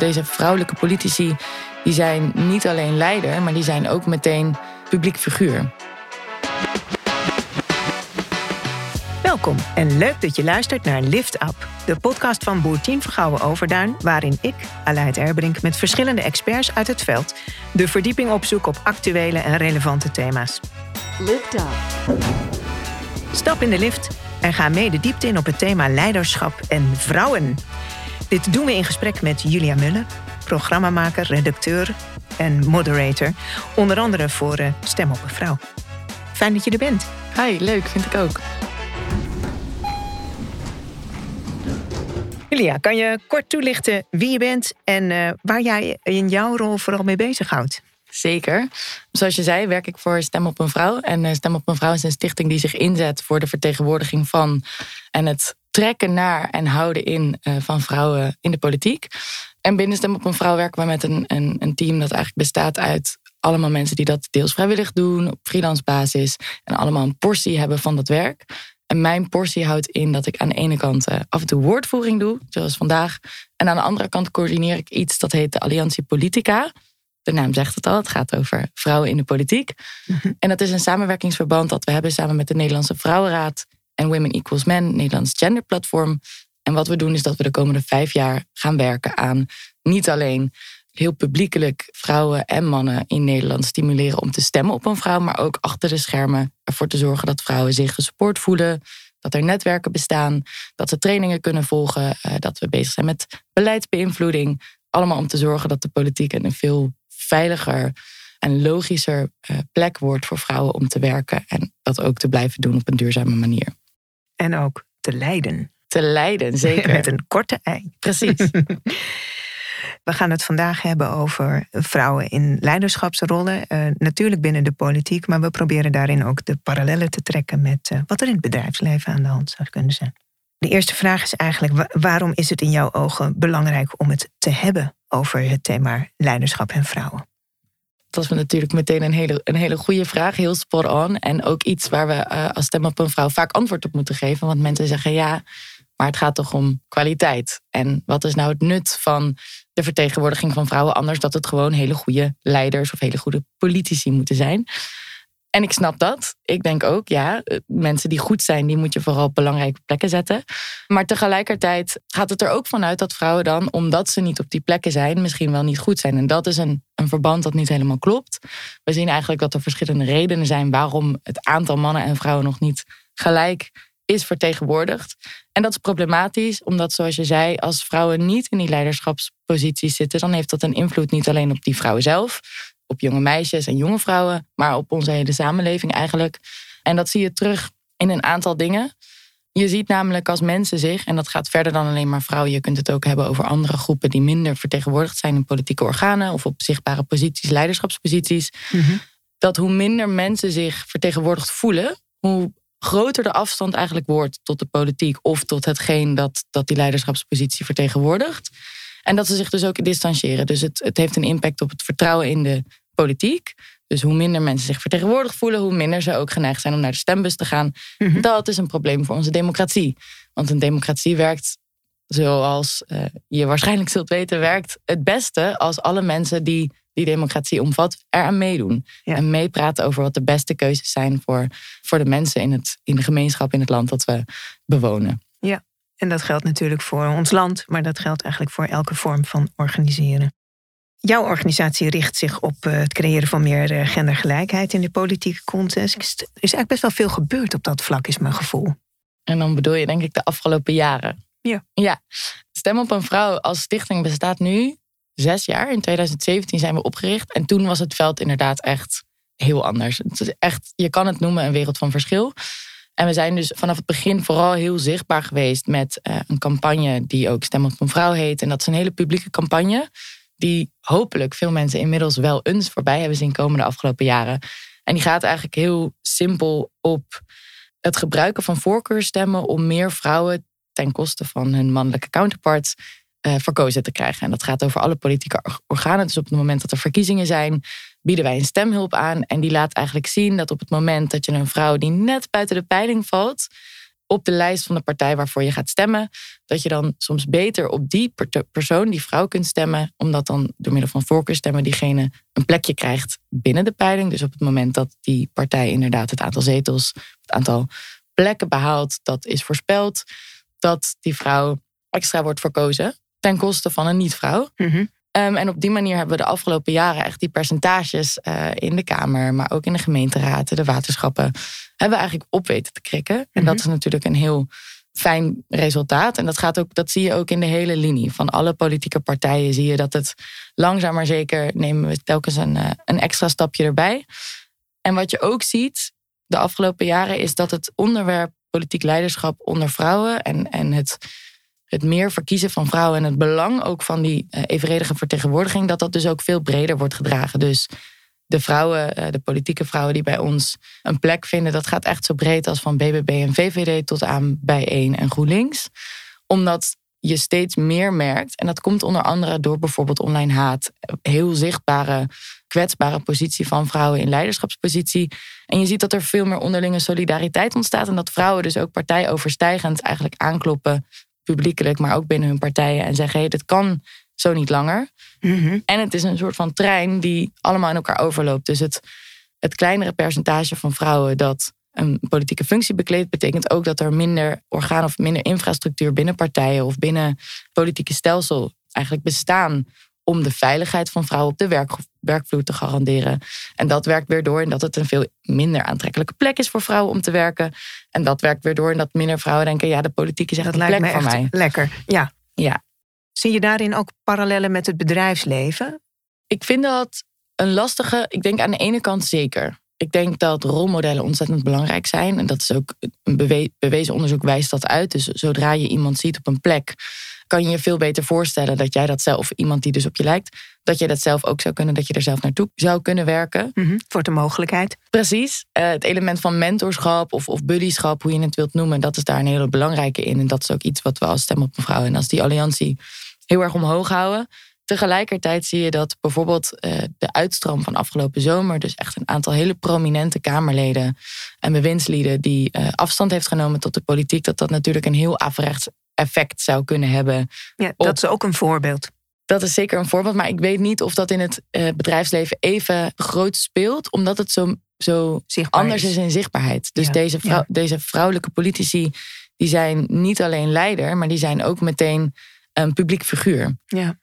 deze vrouwelijke politici die zijn niet alleen leider, maar die zijn ook meteen publiek figuur. Welkom en leuk dat je luistert naar Lift Up, de podcast van Boertien Vergouwen Overduin, waarin ik, Aleid Erbrink, met verschillende experts uit het veld de verdieping opzoek op actuele en relevante thema's. Lift Up. Stap in de lift en ga mee de diepte in op het thema leiderschap en vrouwen. Dit doen we in gesprek met Julia Muller, programmamaker, redacteur en moderator, onder andere voor eh, Stem op een Vrouw. Fijn dat je er bent. Hi, leuk, vind ik ook. Julia, kan je kort toelichten wie je bent en uh, waar jij in jouw rol vooral mee bezighoudt? Zeker. Zoals je zei, werk ik voor Stem op een Vrouw. En eh, Stem op een Vrouw is een stichting die zich inzet voor de vertegenwoordiging van en het trekken naar en houden in uh, van vrouwen in de politiek. En binnen Stem op een Vrouw werken we met een, een, een team dat eigenlijk bestaat uit allemaal mensen die dat deels vrijwillig doen, op freelance basis. En allemaal een portie hebben van dat werk. En mijn portie houdt in dat ik aan de ene kant uh, af en toe woordvoering doe, zoals vandaag. En aan de andere kant coördineer ik iets dat heet de Alliantie Politica. De naam zegt het al, het gaat over vrouwen in de politiek. Mhm. En dat is een samenwerkingsverband dat we hebben samen met de Nederlandse Vrouwenraad en Women Equals Men, Nederlands genderplatform. En wat we doen is dat we de komende vijf jaar gaan werken aan niet alleen heel publiekelijk vrouwen en mannen in Nederland stimuleren om te stemmen op een vrouw, maar ook achter de schermen ervoor te zorgen dat vrouwen zich gesupport voelen, dat er netwerken bestaan, dat ze trainingen kunnen volgen, eh, dat we bezig zijn met beleidsbeïnvloeding. Allemaal om te zorgen dat de politiek een veel veiliger en logischer eh, plek wordt voor vrouwen om te werken en dat ook te blijven doen op een duurzame manier. En ook te leiden. Te leiden, zeker. Met een korte ei. Precies. We gaan het vandaag hebben over vrouwen in leiderschapsrollen. Uh, natuurlijk binnen de politiek, maar we proberen daarin ook de parallellen te trekken met uh, wat er in het bedrijfsleven aan de hand zou kunnen zijn. De eerste vraag is eigenlijk: waarom is het in jouw ogen belangrijk om het te hebben over het thema leiderschap en vrouwen? Dat is natuurlijk meteen een hele, een hele goede vraag, heel spot on. En ook iets waar we uh, als stem op een vrouw vaak antwoord op moeten geven. Want mensen zeggen ja, maar het gaat toch om kwaliteit. En wat is nou het nut van de vertegenwoordiging van vrouwen anders dat het gewoon hele goede leiders of hele goede politici moeten zijn? En ik snap dat. Ik denk ook, ja, mensen die goed zijn, die moet je vooral op belangrijke plekken zetten. Maar tegelijkertijd gaat het er ook vanuit dat vrouwen dan, omdat ze niet op die plekken zijn, misschien wel niet goed zijn. En dat is een, een verband dat niet helemaal klopt. We zien eigenlijk dat er verschillende redenen zijn waarom het aantal mannen en vrouwen nog niet gelijk is vertegenwoordigd. En dat is problematisch, omdat zoals je zei, als vrouwen niet in die leiderschapsposities zitten, dan heeft dat een invloed niet alleen op die vrouwen zelf, op jonge meisjes en jonge vrouwen, maar op onze hele samenleving eigenlijk. En dat zie je terug in een aantal dingen. Je ziet namelijk als mensen zich, en dat gaat verder dan alleen maar vrouwen, je kunt het ook hebben over andere groepen die minder vertegenwoordigd zijn in politieke organen of op zichtbare posities, leiderschapsposities, mhm. dat hoe minder mensen zich vertegenwoordigd voelen, hoe groter de afstand eigenlijk wordt tot de politiek of tot hetgeen dat, dat die leiderschapspositie vertegenwoordigt. En dat ze zich dus ook distancieren. Dus het, het heeft een impact op het vertrouwen in de politiek. Dus hoe minder mensen zich vertegenwoordigd voelen, hoe minder ze ook geneigd zijn om naar de stembus te gaan. Mhm. Dat is een probleem voor onze democratie. Want een democratie werkt, zoals uh, je waarschijnlijk zult weten, werkt het beste als alle mensen die die democratie omvat, eraan meedoen. En meepraten over wat de beste keuzes zijn voor, voor de mensen in, het, in de gemeenschap, in het land dat we bewonen. Ja, en dat geldt natuurlijk voor ons land, maar dat geldt eigenlijk voor elke vorm van organiseren. Jouw organisatie richt zich op eh, het creëren van meer eh, gendergelijkheid in de politieke context. Er is eigenlijk best wel veel gebeurd op dat vlak, is mijn gevoel. En dan bedoel je denk ik de afgelopen jaren. Ja. ja. Stem op een vrouw als stichting bestaat nu zes jaar. In 2017 zijn we opgericht. En toen was het veld inderdaad echt heel anders. Het is echt, je kan het noemen een wereld van verschil. En we zijn dus vanaf het begin vooral heel zichtbaar geweest met uh, een campagne die ook Stem op een vrouw heet. En dat is een hele publieke campagne die hopelijk veel mensen inmiddels wel eens voorbij hebben zien komen de afgelopen jaren. En die gaat eigenlijk heel simpel op het gebruiken van voorkeurstemmen om meer vrouwen ten koste van hun mannelijke counterparts uh, verkozen te krijgen. En dat gaat over alle politieke organen. Dus op het moment dat er verkiezingen zijn, bieden wij een stemhulp aan. En die laat eigenlijk zien dat op het moment dat je een vrouw die net buiten de peiling valt, op de lijst van de partij waarvoor je gaat stemmen. Dat je dan soms beter op die persoon, die vrouw, kunt stemmen. Omdat dan door middel van voorkeurstemmen diegene een plekje krijgt binnen de peiling. Dus op het moment dat die partij inderdaad het aantal zetels, het aantal plekken behaalt, dat is voorspeld. Dat die vrouw extra wordt verkozen ten koste van een niet-vrouw. Mhm. Ehm, en op die manier hebben we de afgelopen jaren echt die percentages uh, in de Kamer, maar ook in de gemeenteraden, de waterschappen, hebben we eigenlijk op weten te krikken. En Mhm. dat is natuurlijk een heel fijn resultaat. En dat, gaat ook, dat zie je ook in de hele linie. Van alle politieke partijen zie je dat het langzaam maar zeker nemen we telkens een, eh, een extra stapje erbij. En wat je ook ziet de afgelopen jaren is dat het onderwerp politiek leiderschap onder vrouwen en, en het het meer verkiezen van vrouwen en het belang ook van die uh, evenredige vertegenwoordiging, dat dat dus ook veel breder wordt gedragen. Dus de vrouwen, uh, de politieke vrouwen die bij ons een plek vinden, dat gaat echt zo breed als van BBB en VVD tot aan Bijeen en GroenLinks. Omdat je steeds meer merkt, en dat komt onder andere door bijvoorbeeld online haat, heel zichtbare, kwetsbare positie van vrouwen in leiderschapspositie. En je ziet dat er veel meer onderlinge solidariteit ontstaat en dat vrouwen dus ook partijoverstijgend eigenlijk aankloppen publiekelijk, maar ook binnen hun partijen. En zeggen: hé, hey, dit kan zo niet langer. Mhm. En het is een soort van trein die allemaal in elkaar overloopt. Dus het, het kleinere percentage van vrouwen dat een politieke functie bekleedt, betekent ook dat er minder orgaan of minder infrastructuur binnen partijen of binnen het politieke stelsel eigenlijk bestaan om de veiligheid van vrouwen op de werk, werkvloer te garanderen. En dat werkt weer door in dat het een veel minder aantrekkelijke plek is voor vrouwen om te werken. En dat werkt weer door in dat minder vrouwen denken: ja, de politiek is echt Dat een lijkt plek me voor echt mij. lekker. Ja. Ja. Zie je daarin ook parallellen met het bedrijfsleven? Ik vind dat een lastige. Ik denk aan de ene kant zeker. Ik denk dat rolmodellen ontzettend belangrijk zijn. En dat is ook een bewe- bewezen onderzoek wijst dat uit. Dus zodra je iemand ziet op een plek, kan je je veel beter voorstellen dat jij dat zelf, of iemand die dus op je lijkt, dat je dat zelf ook zou kunnen, dat je er zelf naartoe zou kunnen werken. Mhm. Voor de mogelijkheid. Precies. Eh, het element van mentorschap of, of buddyschap, hoe je het wilt noemen, dat is daar een hele belangrijke in. En dat is ook iets wat we als Stem op Mevrouw en als die alliantie heel erg omhoog houden. Tegelijkertijd zie je dat bijvoorbeeld eh, de uitstroom van afgelopen zomer, dus echt een aantal hele prominente Kamerleden en bewindslieden die eh, afstand heeft genomen tot de politiek, dat dat natuurlijk een heel averechts effect zou kunnen hebben. Ja, dat is ook een voorbeeld. Dat is zeker een voorbeeld, maar ik weet niet of dat in het eh, bedrijfsleven even groot speelt, omdat het zo, zo Zichtbaar anders is in zichtbaarheid. Dus Ja, deze, vrouw, ja. deze vrouwelijke politici, die zijn niet alleen leider, maar die zijn ook meteen een publiek figuur. Ja.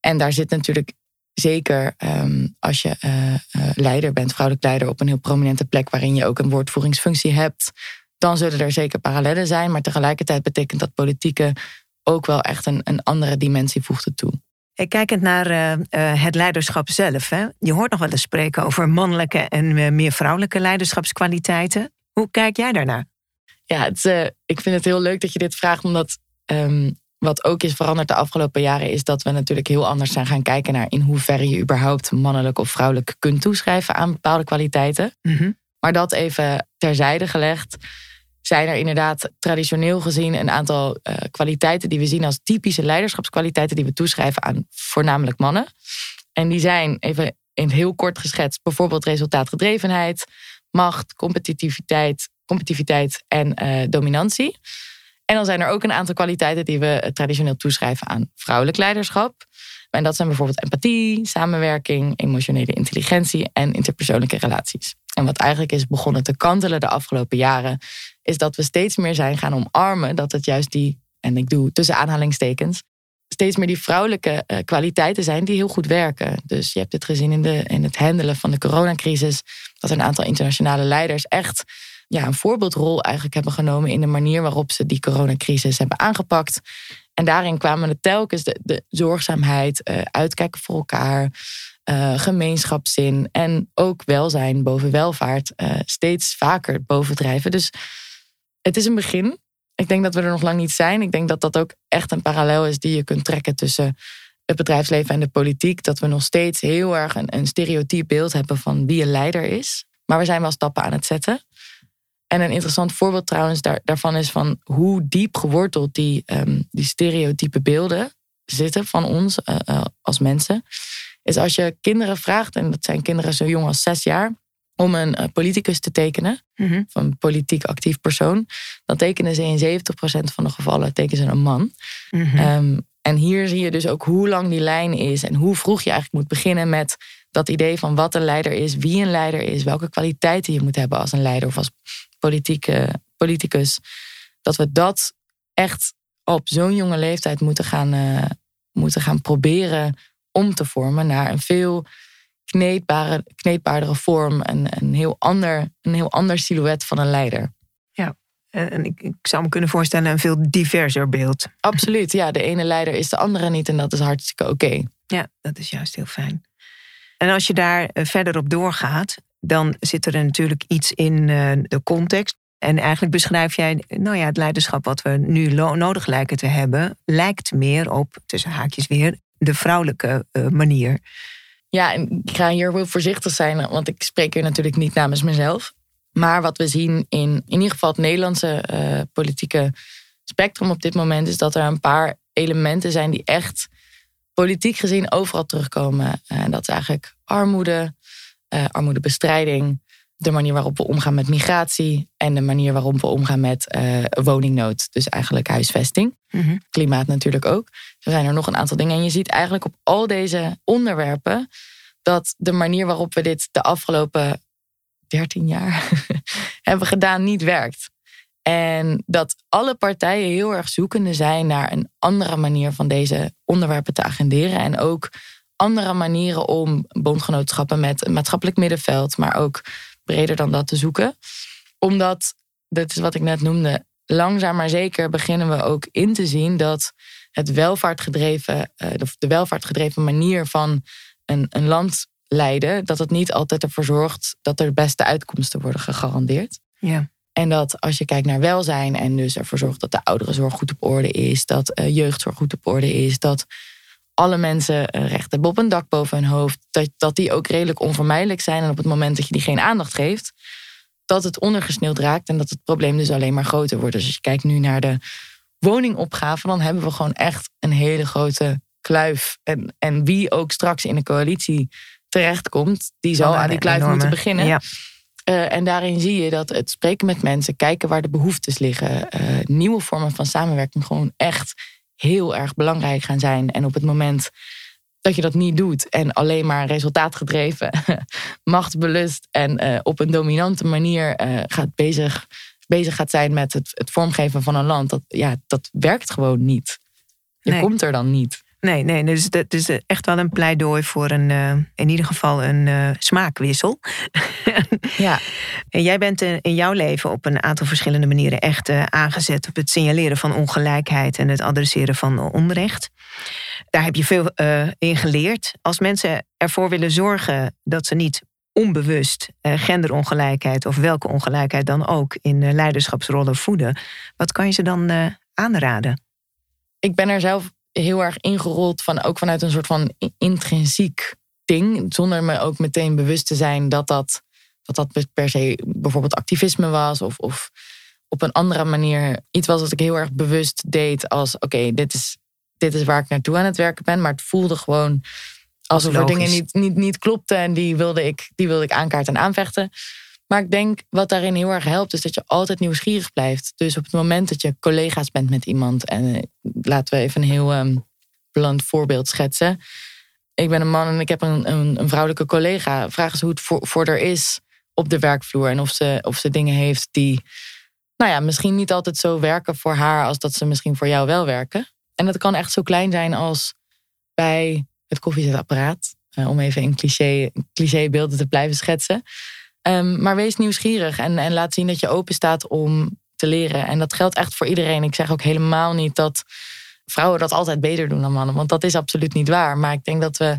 En daar zit natuurlijk zeker ehm, als je eh, eh, leider bent, vrouwelijk leider, op een heel prominente plek waarin je ook een woordvoeringsfunctie hebt, dan zullen er zeker parallellen zijn. Maar tegelijkertijd betekent dat politieke ook wel echt een, een andere dimensie voegt het toe. Hey, kijkend naar eh, eh, het leiderschap zelf. Hè? Je hoort nog wel eens spreken over mannelijke en eh, meer vrouwelijke leiderschapskwaliteiten. Hoe kijk jij daarnaar? Ja, het, ik vind het heel leuk dat je dit vraagt, omdat ehm, wat ook is veranderd de afgelopen jaren, is dat we natuurlijk heel anders zijn gaan kijken naar in hoeverre je überhaupt mannelijk of vrouwelijk kunt toeschrijven aan bepaalde kwaliteiten. Mhm. Maar dat even terzijde gelegd, zijn er inderdaad traditioneel gezien een aantal eh, kwaliteiten die we zien als typische leiderschapskwaliteiten die we toeschrijven aan voornamelijk mannen. En die zijn even in het heel kort geschetst, bijvoorbeeld resultaatgedrevenheid, macht, competitiviteit, competitiviteit en eh, dominantie. En dan zijn er ook een aantal kwaliteiten die we eh, traditioneel toeschrijven aan vrouwelijk leiderschap. En dat zijn bijvoorbeeld empathie, samenwerking, emotionele intelligentie en interpersoonlijke relaties. En wat eigenlijk is begonnen te kantelen de afgelopen jaren, is dat we steeds meer zijn gaan omarmen dat het juist die, en ik doe tussen aanhalingstekens, steeds meer die vrouwelijke eh, kwaliteiten zijn die heel goed werken. Dus je hebt dit gezien in, de, in het handelen van de coronacrisis, dat een aantal internationale leiders echt ja, een voorbeeldrol eigenlijk hebben genomen in de manier waarop ze die coronacrisis hebben aangepakt. En daarin kwamen er telkens de, de zorgzaamheid, eh, uitkijken voor elkaar, eh, gemeenschapszin en ook welzijn boven welvaart eh, steeds vaker bovendrijven. Dus het is een begin. Ik denk dat we er nog lang niet zijn. Ik denk dat dat ook echt een parallel is die je kunt trekken tussen het bedrijfsleven en de politiek. Dat we nog steeds heel erg een, stereotyp beeld hebben van wie een leider is. Maar we zijn wel stappen aan het zetten. En een interessant voorbeeld trouwens daar, daarvan is van hoe diep geworteld die, ehm, die stereotype beelden zitten van ons eh, als mensen. Is als je kinderen vraagt, en dat zijn kinderen zo jong als zes jaar, om een eh, politicus te tekenen, Mhm. of een politiek actief persoon, dan tekenen ze in 70% van de gevallen tekenen ze een man. Mhm. Ehm, en hier zie je dus ook hoe lang die lijn is en hoe vroeg je eigenlijk moet beginnen met dat idee van wat een leider is, wie een leider is, welke kwaliteiten je moet hebben als een leider of als politieke, politicus. Dat we dat echt op zo'n jonge leeftijd moeten gaan, eh, moeten gaan proberen om te vormen naar een veel kneedbare, kneedbaardere vorm. Een, een, heel ander, een heel ander silhouet van een leider. Eh, En ik, ik zou me kunnen voorstellen een veel diverser beeld. Absoluut, ja. De ene leider is de andere niet en dat is hartstikke oké. Ja, dat is juist heel fijn. En als je daar eh, verder op doorgaat, dan zit er natuurlijk iets in eh, de context. En eigenlijk beschrijf jij, nou ja, het leiderschap wat we nu nodig lijken te hebben, lijkt meer op, tussen haakjes weer, de vrouwelijke eh, manier. Ja, en ik ga hier heel voorzichtig zijn, want ik spreek hier natuurlijk niet namens mezelf. Maar wat we zien in in ieder geval het Nederlandse eh, politieke spectrum op dit moment, is dat er een paar elementen zijn die echt politiek gezien overal terugkomen. En dat is eigenlijk armoede, eh, armoedebestrijding, de manier waarop we omgaan met migratie en de manier waarop we omgaan met eh, woningnood, dus eigenlijk huisvesting Mhm. klimaat natuurlijk ook. Er zijn er nog een aantal dingen. En je ziet eigenlijk op al deze onderwerpen dat de manier waarop we dit de afgelopen 13 jaar hebben gedaan niet werkt. En dat alle partijen heel erg zoekende zijn naar een andere manier van deze onderwerpen te agenderen. En ook andere manieren om bondgenootschappen met een maatschappelijk middenveld, maar ook breder dan dat te zoeken. Omdat, dat is wat ik net noemde, langzaam maar zeker beginnen we ook in te zien dat het welvaartgedreven, eh, de- welvaartgedreven manier van een, een land leiden, dat het niet altijd ervoor zorgt dat er de beste uitkomsten worden gegarandeerd. Ja. En dat als je kijkt naar welzijn en dus ervoor zorgt dat de ouderenzorg goed op orde is, dat eh, jeugdzorg goed op orde is, dat alle mensen recht hebben op een dak boven hun hoofd, dat, dat die ook redelijk onvermijdelijk zijn. En op het moment dat je die geen aandacht geeft, dat het ondergesneeuwd raakt en dat het probleem dus alleen maar groter wordt. Dus als je kijkt nu naar de woningopgave, dan hebben we gewoon echt een hele grote kluif. En, en wie ook straks in de coalitie terechtkomt, die zal aan die kluif enorme- moeten beginnen. Ja. Eh, en daarin zie je dat het spreken met mensen, kijken waar de behoeftes liggen, eh, nieuwe vormen van samenwerking gewoon echt heel erg belangrijk gaan zijn. En op het moment dat je dat niet doet en alleen maar resultaatgedreven, machtsbelust en eh, op een dominante manier eh, gaat bezig, bezig gaat zijn met het, het vormgeven van een land, dat, ja, dat werkt gewoon niet. Je Nee. komt er dan niet. Nee, nee, dus het is echt wel een pleidooi voor een, eh, in ieder geval een eh, smaakwissel. Ja, En jij bent eh, in jouw leven op een aantal verschillende manieren echt eh, aangezet op het signaleren van ongelijkheid en het adresseren van onrecht. Daar heb je veel eh, in geleerd. Als mensen ervoor willen zorgen dat ze niet onbewust eh, genderongelijkheid of welke ongelijkheid dan ook in eh, leiderschapsrollen voeden, wat kan je ze dan eh, aanraden? ik ben er zelf heel erg ingerold van ook vanuit een soort van intrinsiek ding, zonder me ook meteen bewust te zijn dat dat, dat, dat per se bijvoorbeeld activisme was of, of op een andere manier iets was dat ik heel erg bewust deed als oké, dit, is, dit is waar ik naartoe aan het werken ben, maar het voelde gewoon alsof er dingen niet, niet, niet klopten en die wilde, ik, die wilde ik aankaarten en aanvechten. Maar ik denk wat daarin heel erg helpt, is dat je altijd nieuwsgierig blijft. Dus op het moment dat je collega's bent met iemand, en eh, laten we even een heel ehm blunt voorbeeld schetsen. Ik ben een man en ik heb een, een, een vrouwelijke collega. Vraag eens hoe het voor, voor haar is op de werkvloer. En of ze, of ze dingen heeft die, nou ja, misschien niet altijd zo werken voor haar als dat ze misschien voor jou wel werken. En dat kan echt zo klein zijn als bij het koffiezetapparaat. Eh, om even in cliché, clichébeelden te blijven schetsen. Ehm, maar wees nieuwsgierig en, en laat zien dat je open staat om te leren. En dat geldt echt voor iedereen. Ik zeg ook helemaal niet dat vrouwen dat altijd beter doen dan mannen. Want dat is absoluut niet waar. Maar ik denk dat we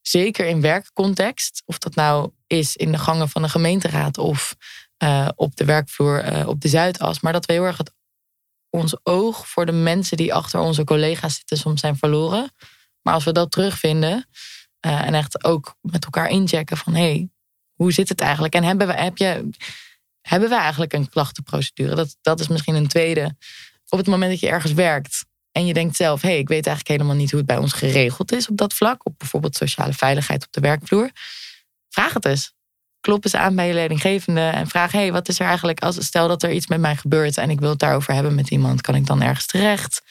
zeker in werkcontext, of dat nou is in de gangen van de gemeenteraad of eh, op de werkvloer eh, op de Zuidas, maar dat we heel erg het, ons oog voor de mensen die achter onze collega's zitten soms zijn verloren. Maar als we dat terugvinden eh, en echt ook met elkaar inchecken van hé, hey, hoe zit het eigenlijk? En hebben we, heb je, hebben we eigenlijk een klachtenprocedure? Dat, dat is misschien een tweede. Op het moment dat je ergens werkt en je denkt zelf, hé, hey, ik weet eigenlijk helemaal niet hoe het bij ons geregeld is op dat vlak, op bijvoorbeeld sociale veiligheid op de werkvloer. Vraag het eens. klop eens aan bij je leidinggevende en vraag: hey, wat is er eigenlijk als stel dat er iets met mij gebeurt en ik wil het daarover hebben met iemand, kan ik dan ergens terecht?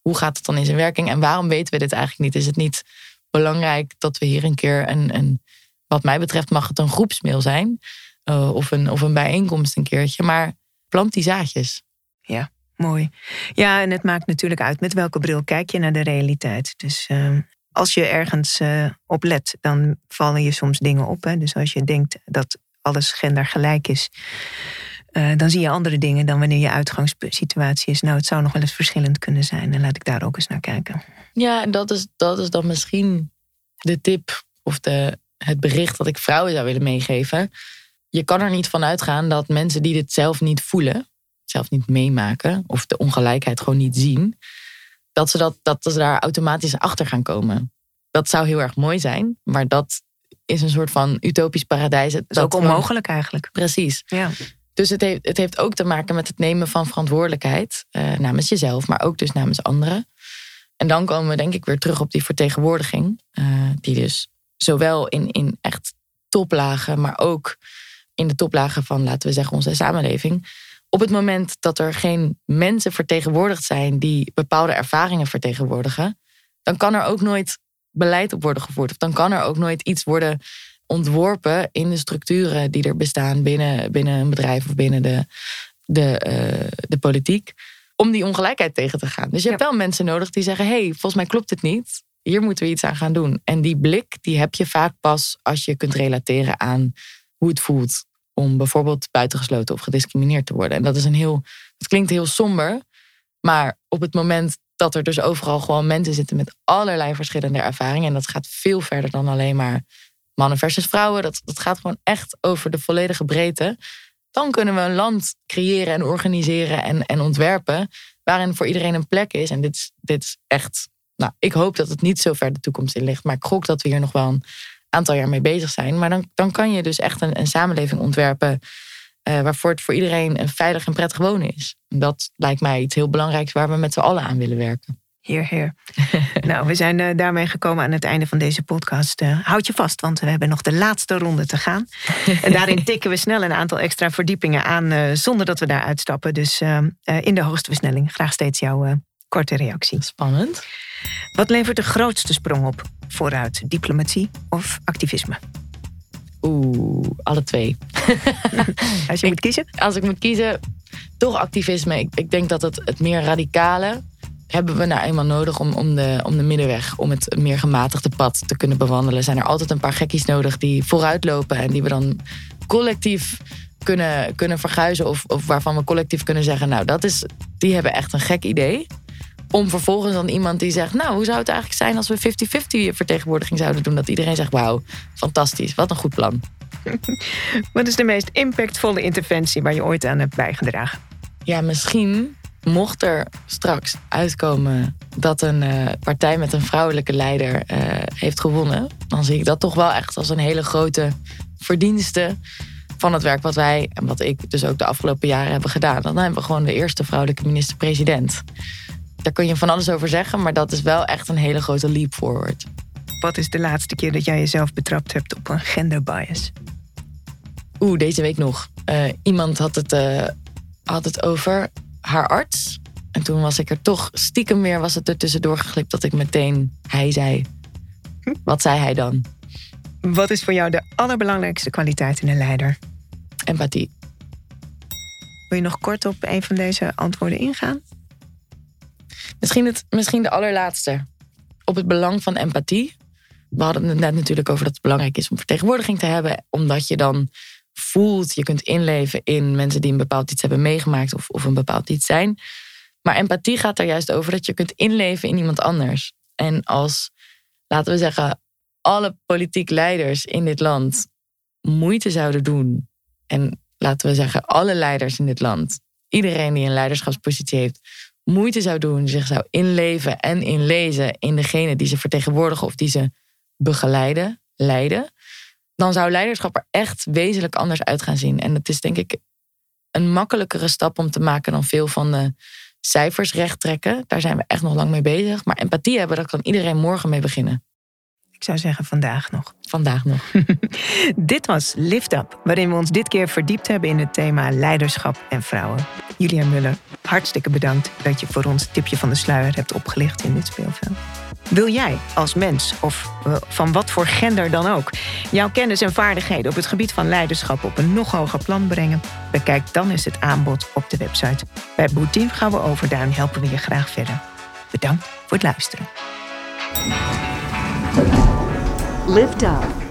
Hoe gaat het dan in zijn werking en waarom weten we dit eigenlijk niet? Is het niet belangrijk dat we hier een keer een, een wat mij betreft mag het een groepsmail zijn uh, of, een, of een bijeenkomst een keertje, maar plant die zaadjes. Ja, mooi. Ja, en het maakt natuurlijk uit met welke bril kijk je naar de realiteit. Dus uh, als je ergens uh, op let, dan vallen je soms dingen op. Hè? Dus als je denkt dat alles gendergelijk is, uh, dan zie je andere dingen dan wanneer je uitgangssituatie is. Nou, het zou nog wel eens verschillend kunnen zijn. En laat ik daar ook eens naar kijken. Ja, en dat is, dat is dan misschien de tip of de, het bericht dat ik vrouwen zou willen meegeven. Je kan er niet van uitgaan dat mensen die dit zelf niet voelen, zelf niet meemaken, of de ongelijkheid gewoon niet zien, dat ze, dat, dat ze daar automatisch achter gaan komen. Dat zou heel erg mooi zijn, maar dat is een soort van utopisch paradijs. Dat is ook onmogelijk eigenlijk. Precies. Ja. Dus het heeft, het heeft ook te maken met het nemen van verantwoordelijkheid uh, namens jezelf, maar ook dus namens anderen. En dan komen we denk ik weer terug op die vertegenwoordiging, uh, die dus zowel in, in echt toplagen, maar ook in de toplagen van, laten we zeggen, onze samenleving, op het moment dat er geen mensen vertegenwoordigd zijn die bepaalde ervaringen vertegenwoordigen, dan kan er ook nooit beleid op worden gevoerd. Of dan kan er ook nooit iets worden ontworpen in de structuren die er bestaan binnen, binnen een bedrijf of binnen de, de, uh, de politiek. Om die ongelijkheid tegen te gaan. Dus je hebt wel mensen nodig die zeggen: hé, hey, volgens mij klopt het niet. Hier moeten we iets aan gaan doen. En die blik die heb je vaak pas als je kunt relateren aan hoe het voelt om bijvoorbeeld buitengesloten of gediscrimineerd te worden. En dat is een heel, het klinkt heel somber, maar op het moment dat er dus overal gewoon mensen zitten met allerlei verschillende ervaringen, en dat gaat veel verder dan alleen maar mannen versus vrouwen, dat, dat gaat gewoon echt over de volledige breedte, dan kunnen we een land creëren en organiseren en, en ontwerpen waarin voor iedereen een plek is. En dit dit is echt, nou, ik hoop dat het niet zo ver de toekomst in ligt, maar ik gok dat we hier nog wel een aantal jaar mee bezig zijn. Maar dan, dan kan je dus echt een, een samenleving ontwerpen uh, waarvoor het voor iedereen een veilig en prettig wonen is. Dat lijkt mij iets heel belangrijks waar we met z'n allen aan willen werken. Heer, heer. nou, we zijn uh, daarmee gekomen aan het einde van deze podcast. Uh, houd je vast, want we hebben nog de laatste ronde te gaan. en daarin tikken we snel een aantal extra verdiepingen aan, zonder dat we daar uitstappen. Dus in de hoogste versnelling graag steeds jouw korte reactie. Spannend. Wat levert de grootste sprong op? Vooruit, diplomatie of activisme? Oeh, alle twee. als je moet kiezen? Als ik moet kiezen, toch activisme. Ik, ik denk dat het, het meer radicale hebben we nou eenmaal nodig om, om, de, om de middenweg, om het meer gematigde pad te kunnen bewandelen. Zijn er altijd een paar gekkies nodig die vooruitlopen en die we dan collectief kunnen, kunnen verguizen. Of, of waarvan we collectief kunnen zeggen, nou, dat is, die hebben echt een gek idee. Om vervolgens dan iemand die zegt: Nou, hoe zou het eigenlijk zijn als we 50-50 vertegenwoordiging zouden doen? Dat iedereen zegt: Wauw, fantastisch, wat een goed plan. wat is de meest impactvolle interventie waar je ooit aan hebt bijgedragen? Ja, misschien mocht er straks uitkomen dat een uh, partij met een vrouwelijke leider uh, heeft gewonnen, dan zie ik dat toch wel echt als een hele grote verdienste van het werk wat wij en wat ik dus ook de afgelopen jaren hebben gedaan. Dan hebben we gewoon de eerste vrouwelijke minister-president daar kun je van alles over zeggen, maar dat is wel echt een hele grote leap forward. Wat is de laatste keer dat jij jezelf betrapt hebt op een gender bias? Oeh, deze week nog. Uh, iemand had het, uh, had het over haar arts. En toen was ik er toch stiekem weer, was het er tussendoor geglipt dat ik meteen hij zei. Hm? Wat zei hij dan? Wat is voor jou de allerbelangrijkste kwaliteit in een leider? Empathie. Wil je nog kort op een van deze antwoorden ingaan? Misschien, het, misschien de allerlaatste. Op het belang van empathie. We hadden het net natuurlijk over dat het belangrijk is om vertegenwoordiging te hebben. Omdat je dan voelt, je kunt inleven in mensen die een bepaald iets hebben meegemaakt of, of een bepaald iets zijn. Maar empathie gaat er juist over dat je kunt inleven in iemand anders. En als, laten we zeggen, alle politiek leiders in dit land moeite zouden doen. En laten we zeggen, alle leiders in dit land, iedereen die een leiderschapspositie heeft, moeite zou doen, zich zou inleven en inlezen in degene die ze vertegenwoordigen of die ze begeleiden, leiden, dan zou leiderschap er echt wezenlijk anders uit gaan zien. En het is denk ik een makkelijkere stap om te maken dan veel van de cijfers recht trekken. Daar zijn we echt nog lang mee bezig. Maar empathie hebben, daar kan iedereen morgen mee beginnen. Ik zou zeggen vandaag nog. Vandaag nog. dit was Lift Up, waarin we ons dit keer verdiept hebben in het thema leiderschap en vrouwen. Julia Muller, hartstikke bedankt dat je voor ons tipje van de sluier hebt opgelicht in dit speelveld. Wil jij als mens, of eh, van wat voor gender dan ook, jouw kennis en vaardigheden op het gebied van leiderschap op een nog hoger plan brengen? Bekijk dan eens het aanbod op de website. Bij Boetien Gouwe Overduin helpen we je graag verder. Bedankt voor het luisteren. Lift Up